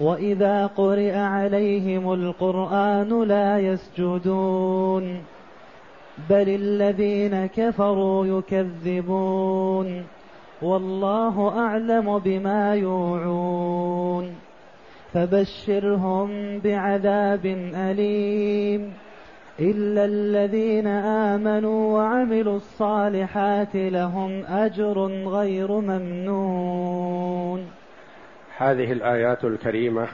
واذا قرئ عليهم القران لا يسجدون بل الذين كفروا يكذبون والله اعلم بما يوعون فبشرهم بعذاب اليم الا الذين امنوا وعملوا الصالحات لهم اجر غير ممنون هذه الآيات الكريمة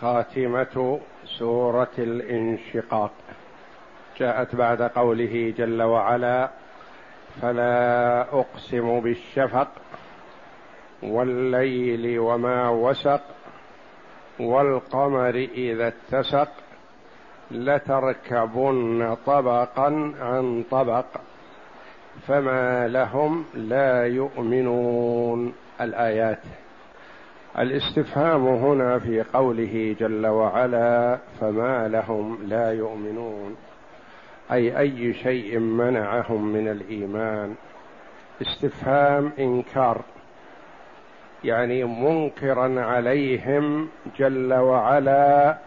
خاتمة سورة الانشقاق. جاءت بعد قوله جل وعلا فلا أقسم بالشفق والليل وما وسق والقمر إذا اتسق لتركبن طبقا عن طبق فما لهم لا يؤمنون. الآيات الاستفهام هنا في قوله جل وعلا فما لهم لا يؤمنون أي أي شيء منعهم من الإيمان. استفهام إنكار يعني منكرا عليهم جل وعلا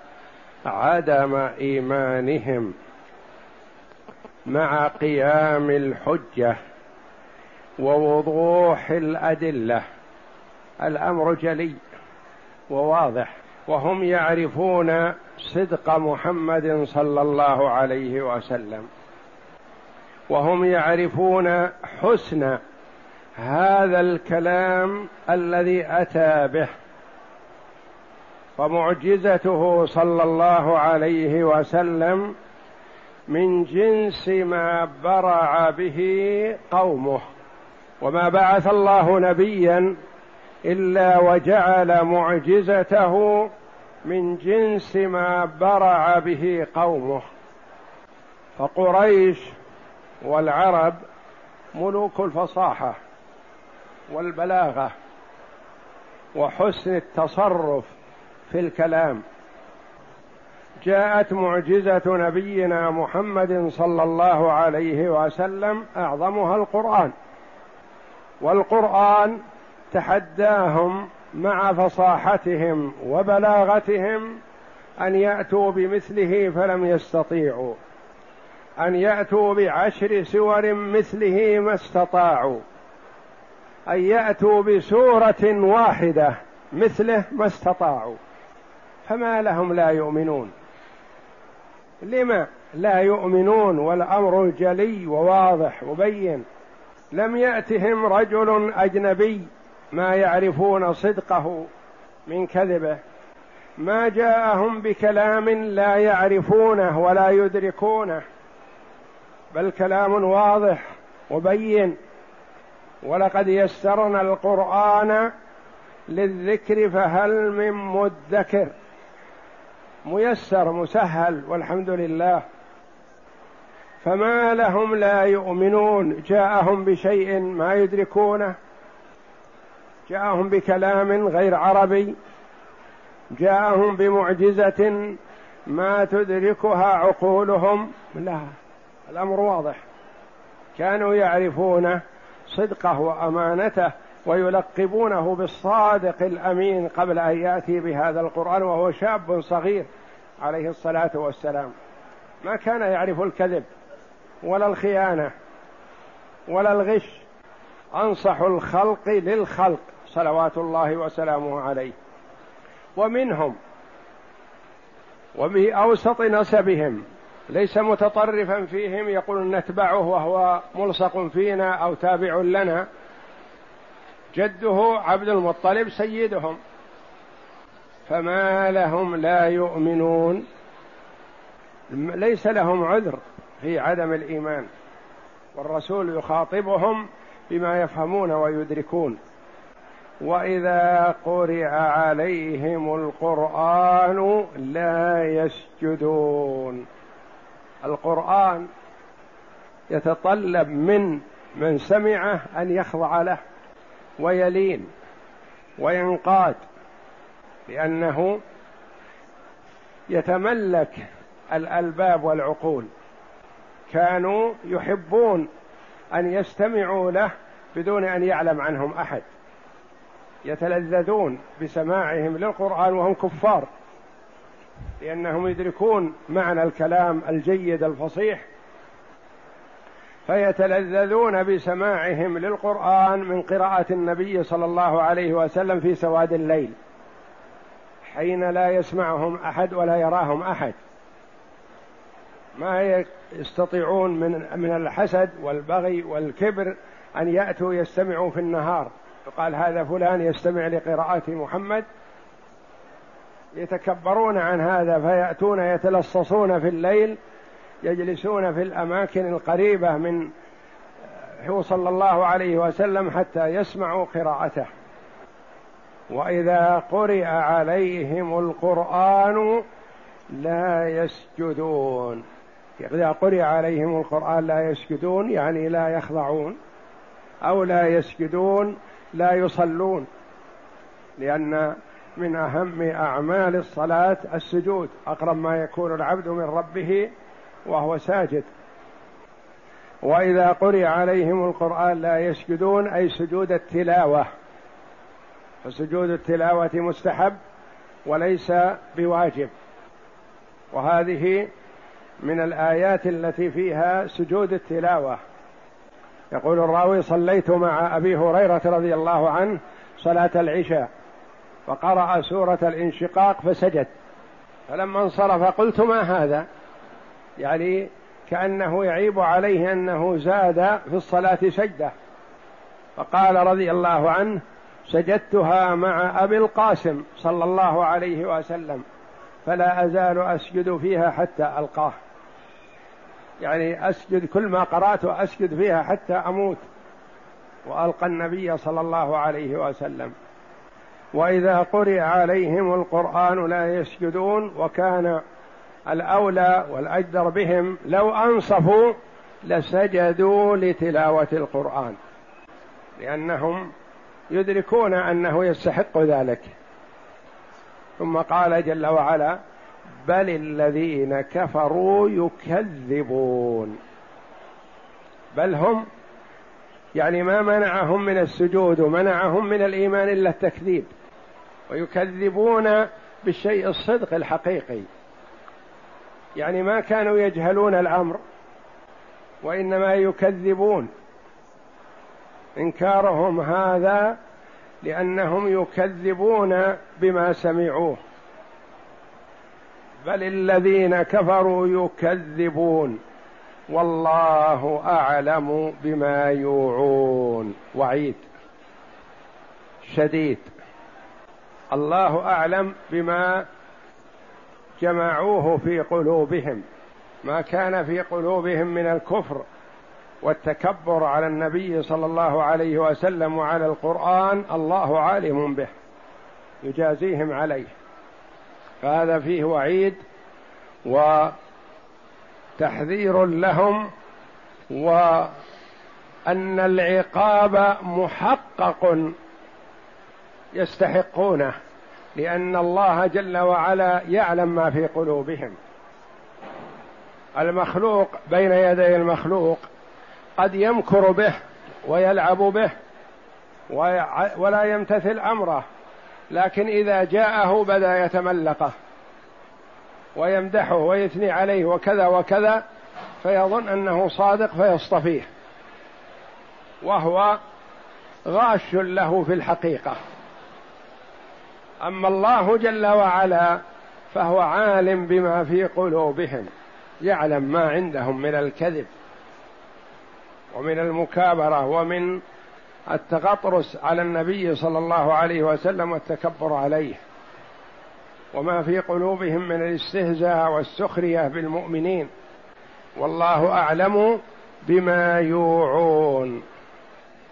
عدم إيمانهم مع قيام الحجة ووضوح الأدلة. الأمر جلي وواضح. وهم يعرفون صدق محمد صلى الله عليه وسلم. وهم يعرفون حسن هذا الكلام الذي أتى به. ومعجزته صلى الله عليه وسلم من جنس ما برع به قومه. وما بعث الله نبيا إلا وجعل معجزته من جنس ما برع به قومه. فقريش والعرب ملوك الفصاحة والبلاغة وحسن التصرف في الكلام. جاءت معجزة نبينا محمد صلى الله عليه وسلم أعظمها القرآن. والقرآن تحداهم مع فصاحتهم وبلاغتهم أن يأتوا بمثله فلم يستطيعوا أن يأتوا بعشر سور مثله ما استطاعوا أن يأتوا بسورة واحدة مثله ما استطاعوا. فما لهم لا يؤمنون؟ لما لا يؤمنون والأمر جلي وواضح وبين لم يأتهم رجل أجنبي ما يعرفون صدقه من كذبه. ما جاءهم بكلام لا يعرفونه ولا يدركونه بل كلام واضح وبين ولقد يسرنا القرآن للذكر فهل من مدكر؟ ميسر مسهل والحمد لله. فما لهم لا يؤمنون. جاءهم بشيء ما يدركونه. جاءهم بكلام غير عربي جاءهم بمعجزة ما تدركها عقولهم. لا الأمر واضح. كانوا يعرفون صدقه وأمانته ويلقبونه بالصادق الأمين قبل أن يأتي بهذا القرآن وهو شاب صغير عليه الصلاة والسلام. ما كان يعرف الكذب ولا الخيانة ولا الغش. أنصح الخلق للخلق. صلوات الله وسلامه عليه. ومنهم وبأوسط نسبهم ليس متطرفا فيهم يقول نتبعه وهو ملصق فينا أو تابع لنا. جده عبد المطلب سيدهم. فما لهم لا يؤمنون. ليس لهم عذر في عدم الإيمان. والرسول يخاطبهم بما يفهمون ويدركون. وإذا قرئ عليهم القرآن لا يسجدون. القرآن يتطلب من من سمعه أن يخضع له ويلين وينقاد لأنه يتملك الألباب والعقول. كانوا يحبون أن يستمعوا له بدون أن يعلم عنهم أحد. يتلذذون بسماعهم للقرآن وهم كفار لأنهم يدركون معنى الكلام الجيد الفصيح فيتلذذون بسماعهم للقرآن من قراءة النبي صلى الله عليه وسلم في سواد الليل حين لا يسمعهم أحد ولا يراهم أحد. ما يستطيعون من من الحسد والبغي والكبر أن يأتوا يستمعوا في النهار. يقال هذا فلان يستمع لقراءة محمد. يتكبرون عن هذا فيأتون يتلصصون في الليل يجلسون في الأماكن القريبة من هو صلى الله عليه وسلم حتى يسمعوا قراءته. وإذا قرئ عليهم القرآن لا يسجدون. إذا قرئ عليهم القرآن لا يسجدون يعني لا يخضعون. أو لا يسجدون لا يصلون لأن من أهم أعمال الصلاة السجود. أقرب ما يكون العبد من ربه وهو ساجد. وإذا قرئ عليهم القرآن لا يسجدون أي سجود التلاوة. فسجود التلاوة مستحب وليس بواجب. وهذه من الآيات التي فيها سجود التلاوة. يقول الراوي صليت مع أبي هريرة رضي الله عنه صلاة العشاء فقرأ سورة الانشقاق فسجد. فلما انصرف قلت ما هذا؟ يعني كأنه يعيب عليه أنه زاد في الصلاة سجدة. فقال رضي الله عنه سجدتها مع أبي القاسم صلى الله عليه وسلم فلا أزال أسجد فيها حتى ألقاه. يعني أسجد كل ما قرأت أسجد فيها حتى أموت. وألقى النبي صلى الله عليه وسلم. وإذا قرئ عليهم القرآن لا يسجدون وكان الأولى والأجدر بهم لو أنصفوا لسجدوا لتلاوة القرآن. لأنهم يدركون أنه يستحق ذلك. ثم قال جل وعلا بل الذين كفروا يكذبون. بل هم يعني ما منعهم من السجود ومنعهم من الإيمان إلا التكذيب. ويكذبون بالشيء الصدق الحقيقي. يعني ما كانوا يجهلون الأمر وإنما يكذبون. إنكارهم هذا لأنهم يكذبون بما سمعوه. بل الذين كفروا يكذبون والله أعلم بما يوعون. وعيد شديد. الله أعلم بما جمعوه في قلوبهم ما كان في قلوبهم من الكفر والتكبر على النبي صلى الله عليه وسلم وعلى القرآن الله عالم به يجازيهم عليه. فهذا فيه وعيد وتحذير لهم وأن العقاب محقق يستحقونه لأن الله جل وعلا يعلم ما في قلوبهم. المخلوق بين يدي المخلوق قد يمكر به ويلعب به ولا يمتثل أمره. لكن إذا جاءه بدا يتملقه ويمدحه ويثني عليه وكذا وكذا فيظن أنه صادق فيصطفيه. وهو غاش له في الحقيقة. أما الله جل وعلا فهو عالم بما في قلوبهم يعلم ما عندهم من الكذب ومن المكابرة ومن التغطرس على النبي صلى الله عليه وسلم والتكبر عليه. وما في قلوبهم من الاستهزاء والسخرية بالمؤمنين. والله أعلم بما يوعون.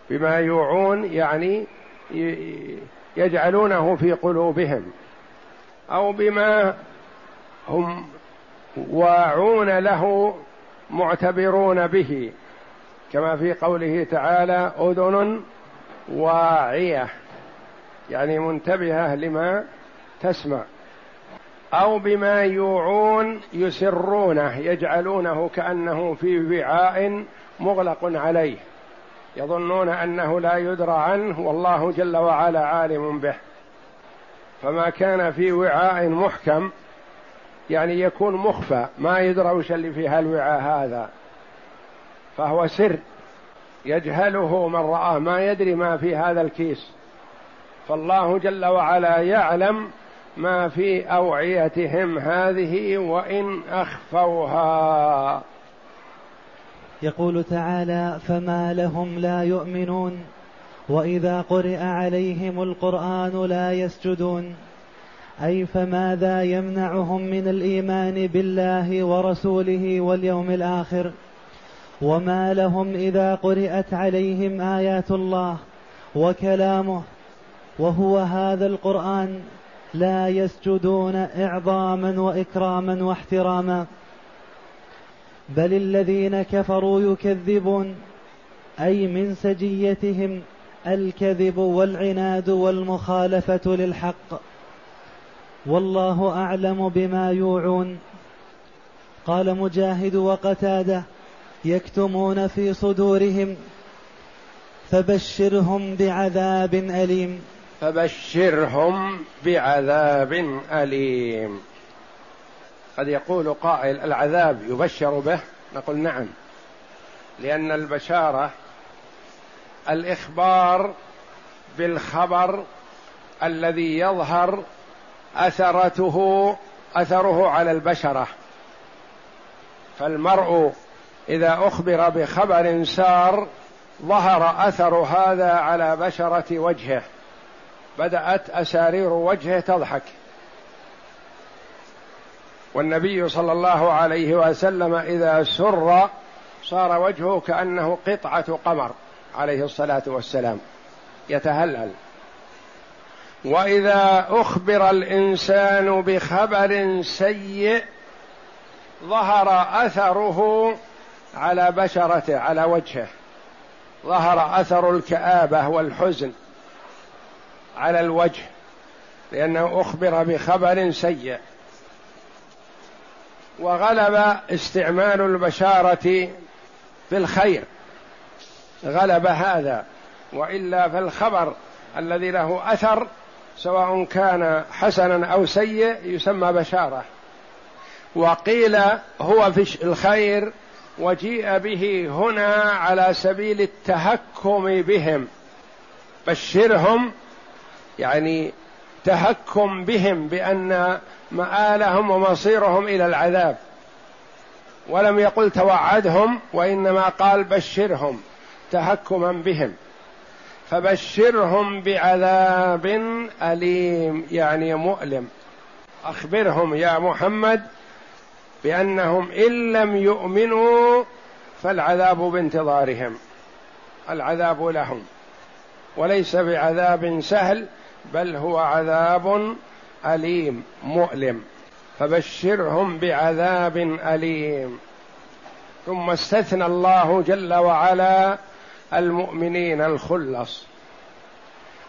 بما يوعون يعني يجعلونه في قلوبهم. أو بما هم واعون له معتبرون به. كما في قوله تعالى أذن واعية يعني منتبهة لما تسمع. أو بما يوعون يسرونه يجعلونه كأنه في وعاء مغلق عليه. يظنون أنه لا يدرى عنه والله جل وعلا عالم به. فما كان في وعاء محكم يعني يكون مخفى ما يدرى وش اللي في هالوعاء هذا. فهو سر يجهله من رآه ما يدري ما في هذا الكيس. فالله جل وعلا يعلم ما في أوعيتهم هذه وإن أخفوها. يقول تعالى فما لهم لا يؤمنون وإذا قرئ عليهم القرآن لا يسجدون. أي فماذا يمنعهم من الإيمان بالله ورسوله واليوم الآخر؟ وما لهم اذا قرات عليهم ايات الله وكلامه وهو هذا القران لا يسجدون اعظاما واكراما واحتراما بل الذين كفروا يكذبون اي من سجيتهم الكذب والعناد والمخالفه للحق والله اعلم بما يوعون قال مجاهد وقتاده يكتمون في صدورهم فبشرهم بعذاب أليم. فبشرهم بعذاب أليم. قد يقول قائل العذاب يبشر به؟ نقول نعم. لأن البشارة الإخبار بالخبر الذي يظهر أثرته أثره على البشرة. فالمرء إذا أخبر بخبر سار ظهر أثر هذا على بشرة وجهه. بدأت أسارير وجهه تضحك. والنبي صلى الله عليه وسلم إذا سر صار وجهه كأنه قطعة قمر عليه الصلاة والسلام. يتهلل. وإذا أخبر الإنسان بخبر سيء ظهر أثره على بشرته على وجهه. ظهر أثر الكآبة والحزن على الوجه لأنه أخبر بخبر سيء. وغلب استعمال البشارة بالخير غلب هذا وإلا فالخبر الذي له أثر سواء كان حسنا أو سيء يسمى بشارة. وقيل هو في الخير وجيء به هنا على سبيل التهكم بهم. بشرهم يعني تهكم بهم بأن مآلهم ومصيرهم إلى العذاب. ولم يقل توعدهم وإنما قال بشرهم تهكما بهم. فبشرهم بعذاب أليم يعني مؤلم. أخبرهم يا محمد بأنهم إن لم يؤمنوا فالعذاب بانتظارهم العذاب لهم وليس بعذاب سهل بل هو عذاب أليم مؤلم فبشرهم بعذاب أليم. ثم استثنى الله جل وعلا المؤمنين الخلص.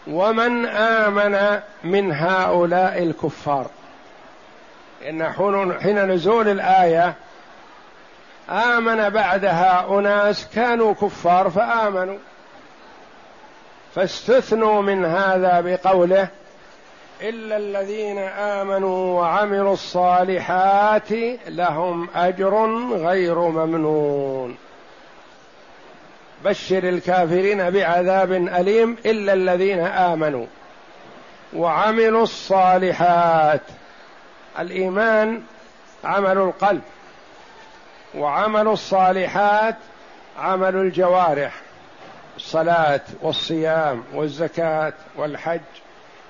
ومن آمن من هؤلاء الكفار إن حين نزول الآية آمن بعدها أناس كانوا كفار فآمنوا. فاستثنوا من هذا بقوله إلا الذين آمنوا وعملوا الصالحات لهم أجر غير ممنون. بشر الكافرين بعذاب أليم إلا الذين آمنوا وعملوا الصالحات. الإيمان عمل القلب وعمل الصالحات عمل الجوارح الصلاة والصيام والزكاة والحج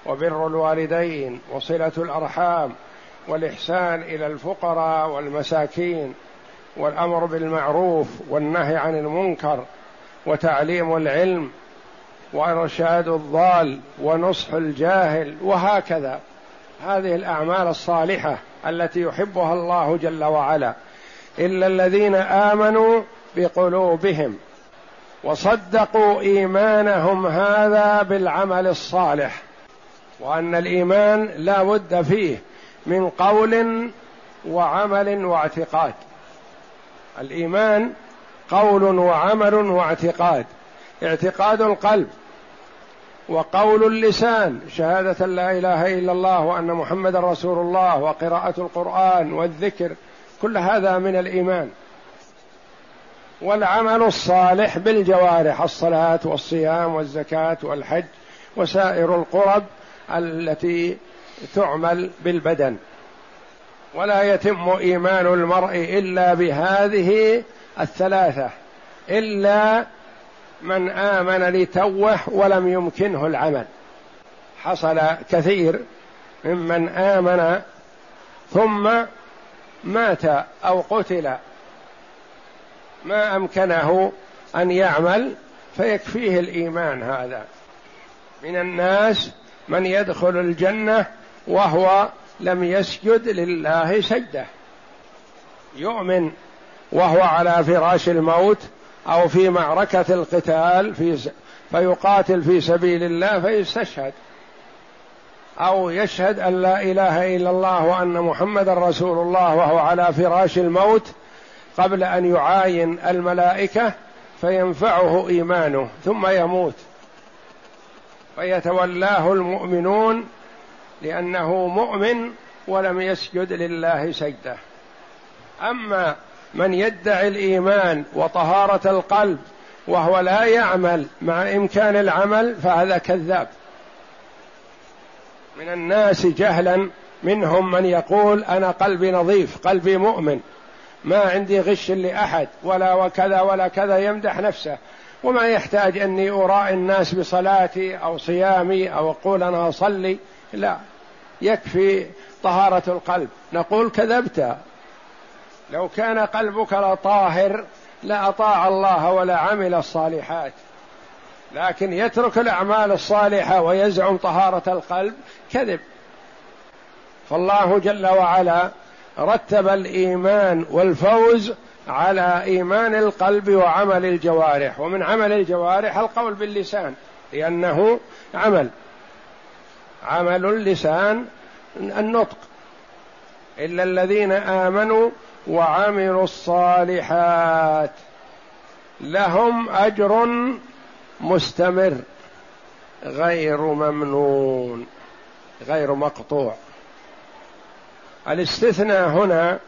وبر الوالدين وصلة الأرحام والإحسان إلى الفقراء والمساكين والأمر بالمعروف والنهي عن المنكر وتعليم العلم وإرشاد الضال ونصح الجاهل وهكذا. هذه الأعمال الصالحة التي يحبها الله جل وعلا إلا الذين آمنوا بقلوبهم وصدقوا إيمانهم هذا بالعمل الصالح وأن الإيمان لا بد فيه من قول وعمل واعتقاد. الإيمان قول وعمل واعتقاد اعتقاد القلب. وقول اللسان شهادة لا إله إلا الله وأن محمد رسول الله وقراءة القرآن والذكر كل هذا من الإيمان. والعمل الصالح بالجوارح الصلاة والصيام والزكاة والحج وسائر القرب التي تعمل بالبدن. ولا يتم إيمان المرء إلا بهذه الثلاثة إلا من آمن لتوه ولم يمكنه العمل. حصل كثير ممن آمن ثم مات أو قتل. ما أمكنه أن يعمل فيكفيه الإيمان هذا. من الناس من يدخل الجنة وهو لم يسجد لله سجدة. يؤمن وهو على فراش الموت أو في معركة القتال في فيقاتل في سبيل الله فيستشهد. أو يشهد أن لا إله إلا الله وأن محمدا رسول الله وهو على فراش الموت قبل أن يعاين الملائكة فينفعه إيمانه ثم يموت. فيتولاه المؤمنون لأنه مؤمن ولم يسجد لله سجدة. أما من يدعي الإيمان وطهارة القلب وهو لا يعمل مع إمكان العمل فهذا كذاب. من الناس جهلا منهم من يقول أنا قلبي نظيف قلبي مؤمن ما عندي غش لأحد ولا وكذا ولا كذا يمدح نفسه. وما يحتاج أني أراعي الناس بصلاتي أو صيامي أو أقول أنا أصلي لا. يكفي طهارة القلب. نقول كذبت. لو كان قلبك لطاهر لأطاع الله ولا عمل الصالحات. لكن يترك الأعمال الصالحة ويزعم طهارة القلب كذب. فالله جل وعلا رتب الإيمان والفوز على إيمان القلب وعمل الجوارح. ومن عمل الجوارح القول باللسان لأنه عمل. عمل اللسان النطق. إلا الذين آمنوا وعملوا الصالحات لهم أجر مستمر غير ممنون غير مقطوع. الاستثناء هنا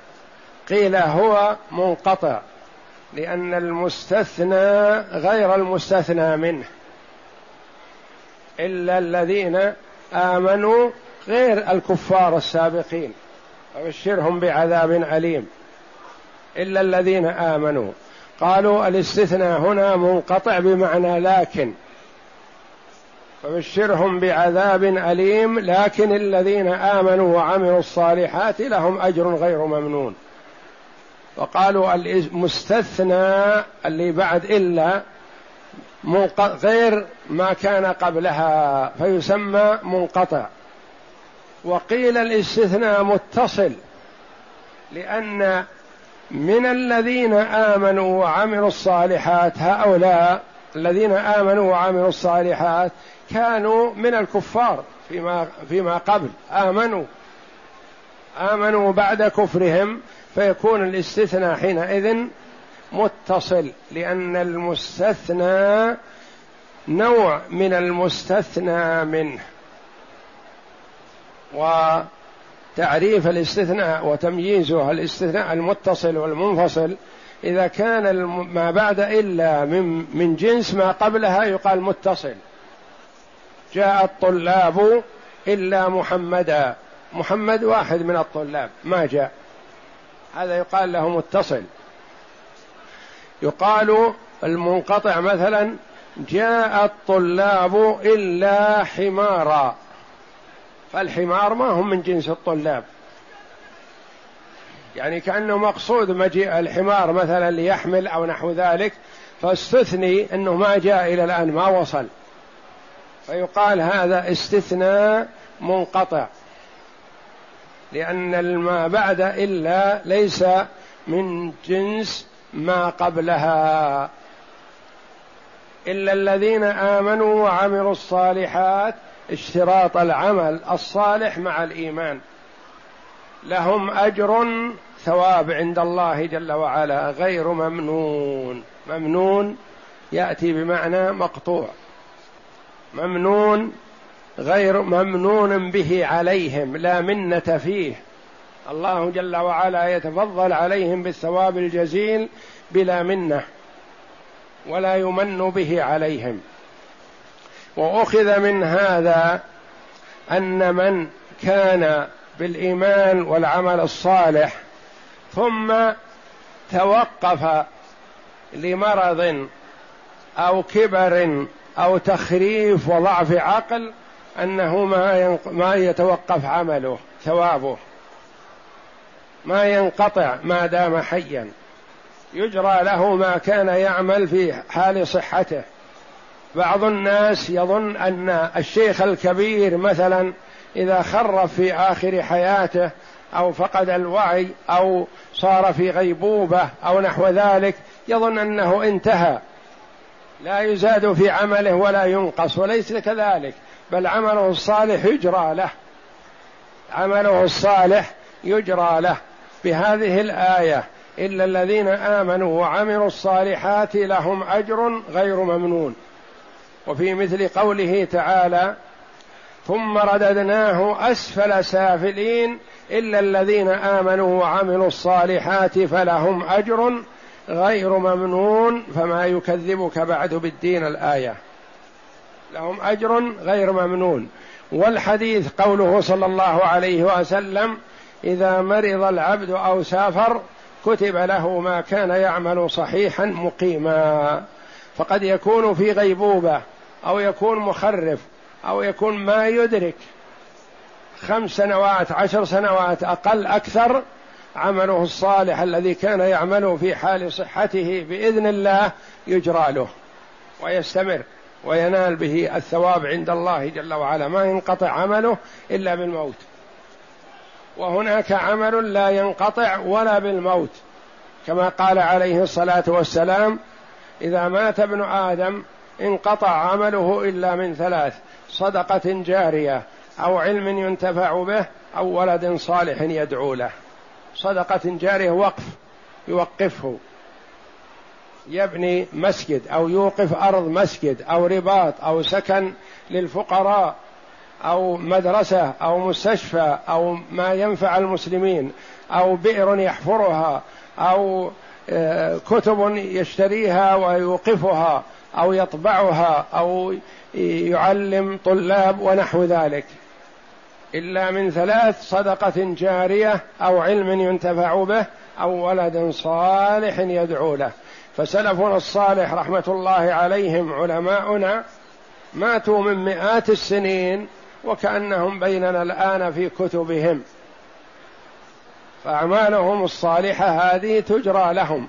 قيل هو منقطع لأن المستثنى غير المستثنى منه إلا الذين آمنوا غير الكفار السابقين فبشرهم بعذاب أليم. إلا الذين آمنوا. قالوا الاستثناء هنا منقطع بمعنى لكن. فبشرهم بعذاب أليم لكن الذين آمنوا وعملوا الصالحات لهم أجر غير ممنون. وقالوا المستثنى اللي بعد إلا غير ما كان قبلها فيسمى منقطع. وقيل الاستثناء متصل لأن من الذين آمنوا وعملوا الصالحات هؤلاء الذين آمنوا وعملوا الصالحات كانوا من الكفار فيما فيما قبل. آمنوا آمنوا بعد كفرهم فيكون الاستثناء حينئذ متصل لأن المستثنى نوع من المستثنى منه. وتعريف الاستثناء وتمييزه الاستثناء المتصل والمنفصل. إذا كان ما بعد إلا من من جنس ما قبلها يقال متصل. جاء الطلاب إلا محمدا. محمد واحد من الطلاب. ما جاء. هذا يقال له متصل. يقال المنقطع مثلا جاء الطلاب إلا حمارا. فالحمار ما هم من جنس الطلاب. يعني كأنه مقصود مجيء الحمار مثلا ليحمل أو نحو ذلك فاستثني أنه ما جاء إلى الآن ما وصل. فيقال هذا استثناء منقطع لأن ما بعد إلا ليس من جنس ما قبلها. إلا الذين آمنوا وعملوا الصالحات اشتراط العمل الصالح مع الإيمان. لهم أجر ثواب عند الله جل وعلا غير ممنون. ممنون يأتي بمعنى مقطوع. ممنون غير ممنون به عليهم لا منة فيه. الله جل وعلا يتفضل عليهم بالثواب الجزيل بلا منة ولا يمن به عليهم. وأخذ من هذا أن من كان بالإيمان والعمل الصالح ثم توقف لمرض أو كبر أو تخريف وضعف عقل أنه ما ما يتوقف عمله ثوابه. ما ينقطع ما دام حيا. يجرى له ما كان يعمل في حال صحته. بعض الناس يظن أن الشيخ الكبير مثلا إذا خرف في آخر حياته أو فقد الوعي أو صار في غيبوبة أو نحو ذلك يظن أنه انتهى. لا يزاد في عمله ولا ينقص وليس كذلك بل عمله الصالح يجرى له. عمله الصالح يجرى له. بهذه الآية إلا الذين آمنوا وعملوا الصالحات لهم أجر غير ممنون. وفي مثل قوله تعالى ثم رددناه أسفل سافلين إلا الذين آمنوا وعملوا الصالحات فلهم أجر غير ممنون فما يكذبك بعد بالدين الآية. لهم أجر غير ممنون. والحديث قوله صلى الله عليه وسلم إذا مرض العبد أو سافر كتب له ما كان يعمل صحيحا مقيما. فقد يكون في غيبوبة أو يكون مخرف أو يكون ما يدرك. خمس سنوات عشر سنوات أقل أكثر. عمله الصالح الذي كان يعمله في حال صحته بإذن الله يجرى له ويستمر وينال به الثواب عند الله جل وعلا. ما ينقطع عمله إلا بالموت. وهناك عمل لا ينقطع ولا بالموت كما قال عليه الصلاة والسلام إذا مات ابن آدم انقطع عمله إلا من ثلاث صدقة جارية أو علم ينتفع به أو ولد صالح يدعو له. صدقة جارية وقف يوقفه. يبني مسجد أو يوقف أرض مسجد أو رباط أو سكن للفقراء أو مدرسة أو مستشفى أو ما ينفع المسلمين أو بئر يحفرها آه، كتب يشتريها ويوقفها أو يطبعها أو يعلم طلاب ونحو ذلك. إلا من ثلاث صدقة جارية أو علم ينتفع به أو ولد صالح يدعو له. فسلفنا الصالح رحمة الله عليهم علماؤنا ماتوا من مئات السنين وكأنهم بيننا الآن في كتبهم. فأعمالهم الصالحة هذه تجرى لهم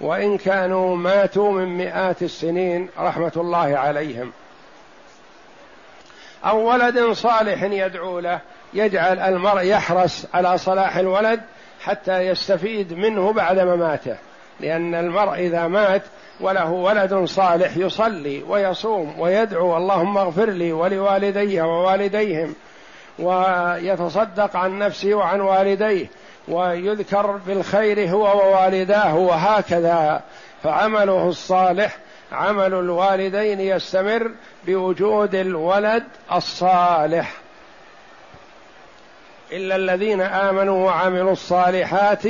وإن كانوا ماتوا من مئات السنين رحمة الله عليهم. أو ولد صالح يدعو له يجعل المرء يحرص على صلاح الولد حتى يستفيد منه بعد مماته. لأن المرء إذا مات وله ولد صالح يصلي ويصوم ويدعو اللهم اغفر لي ولوالدي ووالديهم ويتصدق عن نفسه وعن والديه. ويذكر بالخير هو ووالداه وهكذا. فعمله الصالح عمل الوالدين يستمر بوجود الولد الصالح. إلا الذين آمنوا وعملوا الصالحات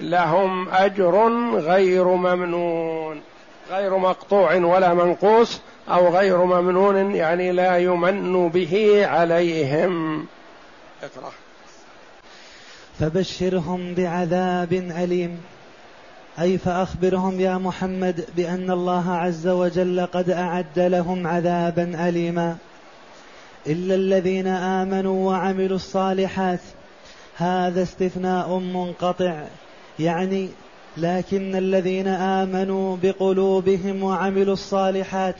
لهم أجر غير ممنون. غير مقطوع ولا منقوص أو غير ممنون يعني لا يمن به عليهم. اقرأ. فبشرهم بعذاب أليم. أي فأخبرهم يا محمد بأن الله عز وجل قد أعد لهم عذابا أليما. إلا الذين آمنوا وعملوا الصالحات هذا استثناء منقطع. يعني لكن الذين آمنوا بقلوبهم وعملوا الصالحات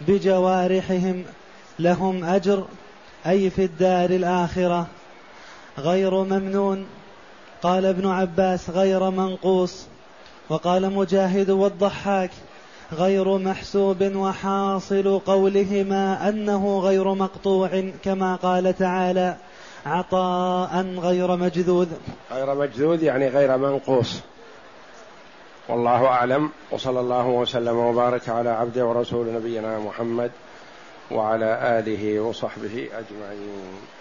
بجوارحهم لهم أجر أي في الدار الآخرة. غير ممنون. قال ابن عباس غير منقوص. وقال مجاهد والضحاك غير محسوب وحاصل قولهما أنه غير مقطوع كما قال تعالى عطاء غير مجذوذ. غير مجذوذ يعني غير منقوص. والله أعلم. وصلى الله وسلم وبارك على عبده ورسول نبينا محمد وعلى آله وصحبه أجمعين.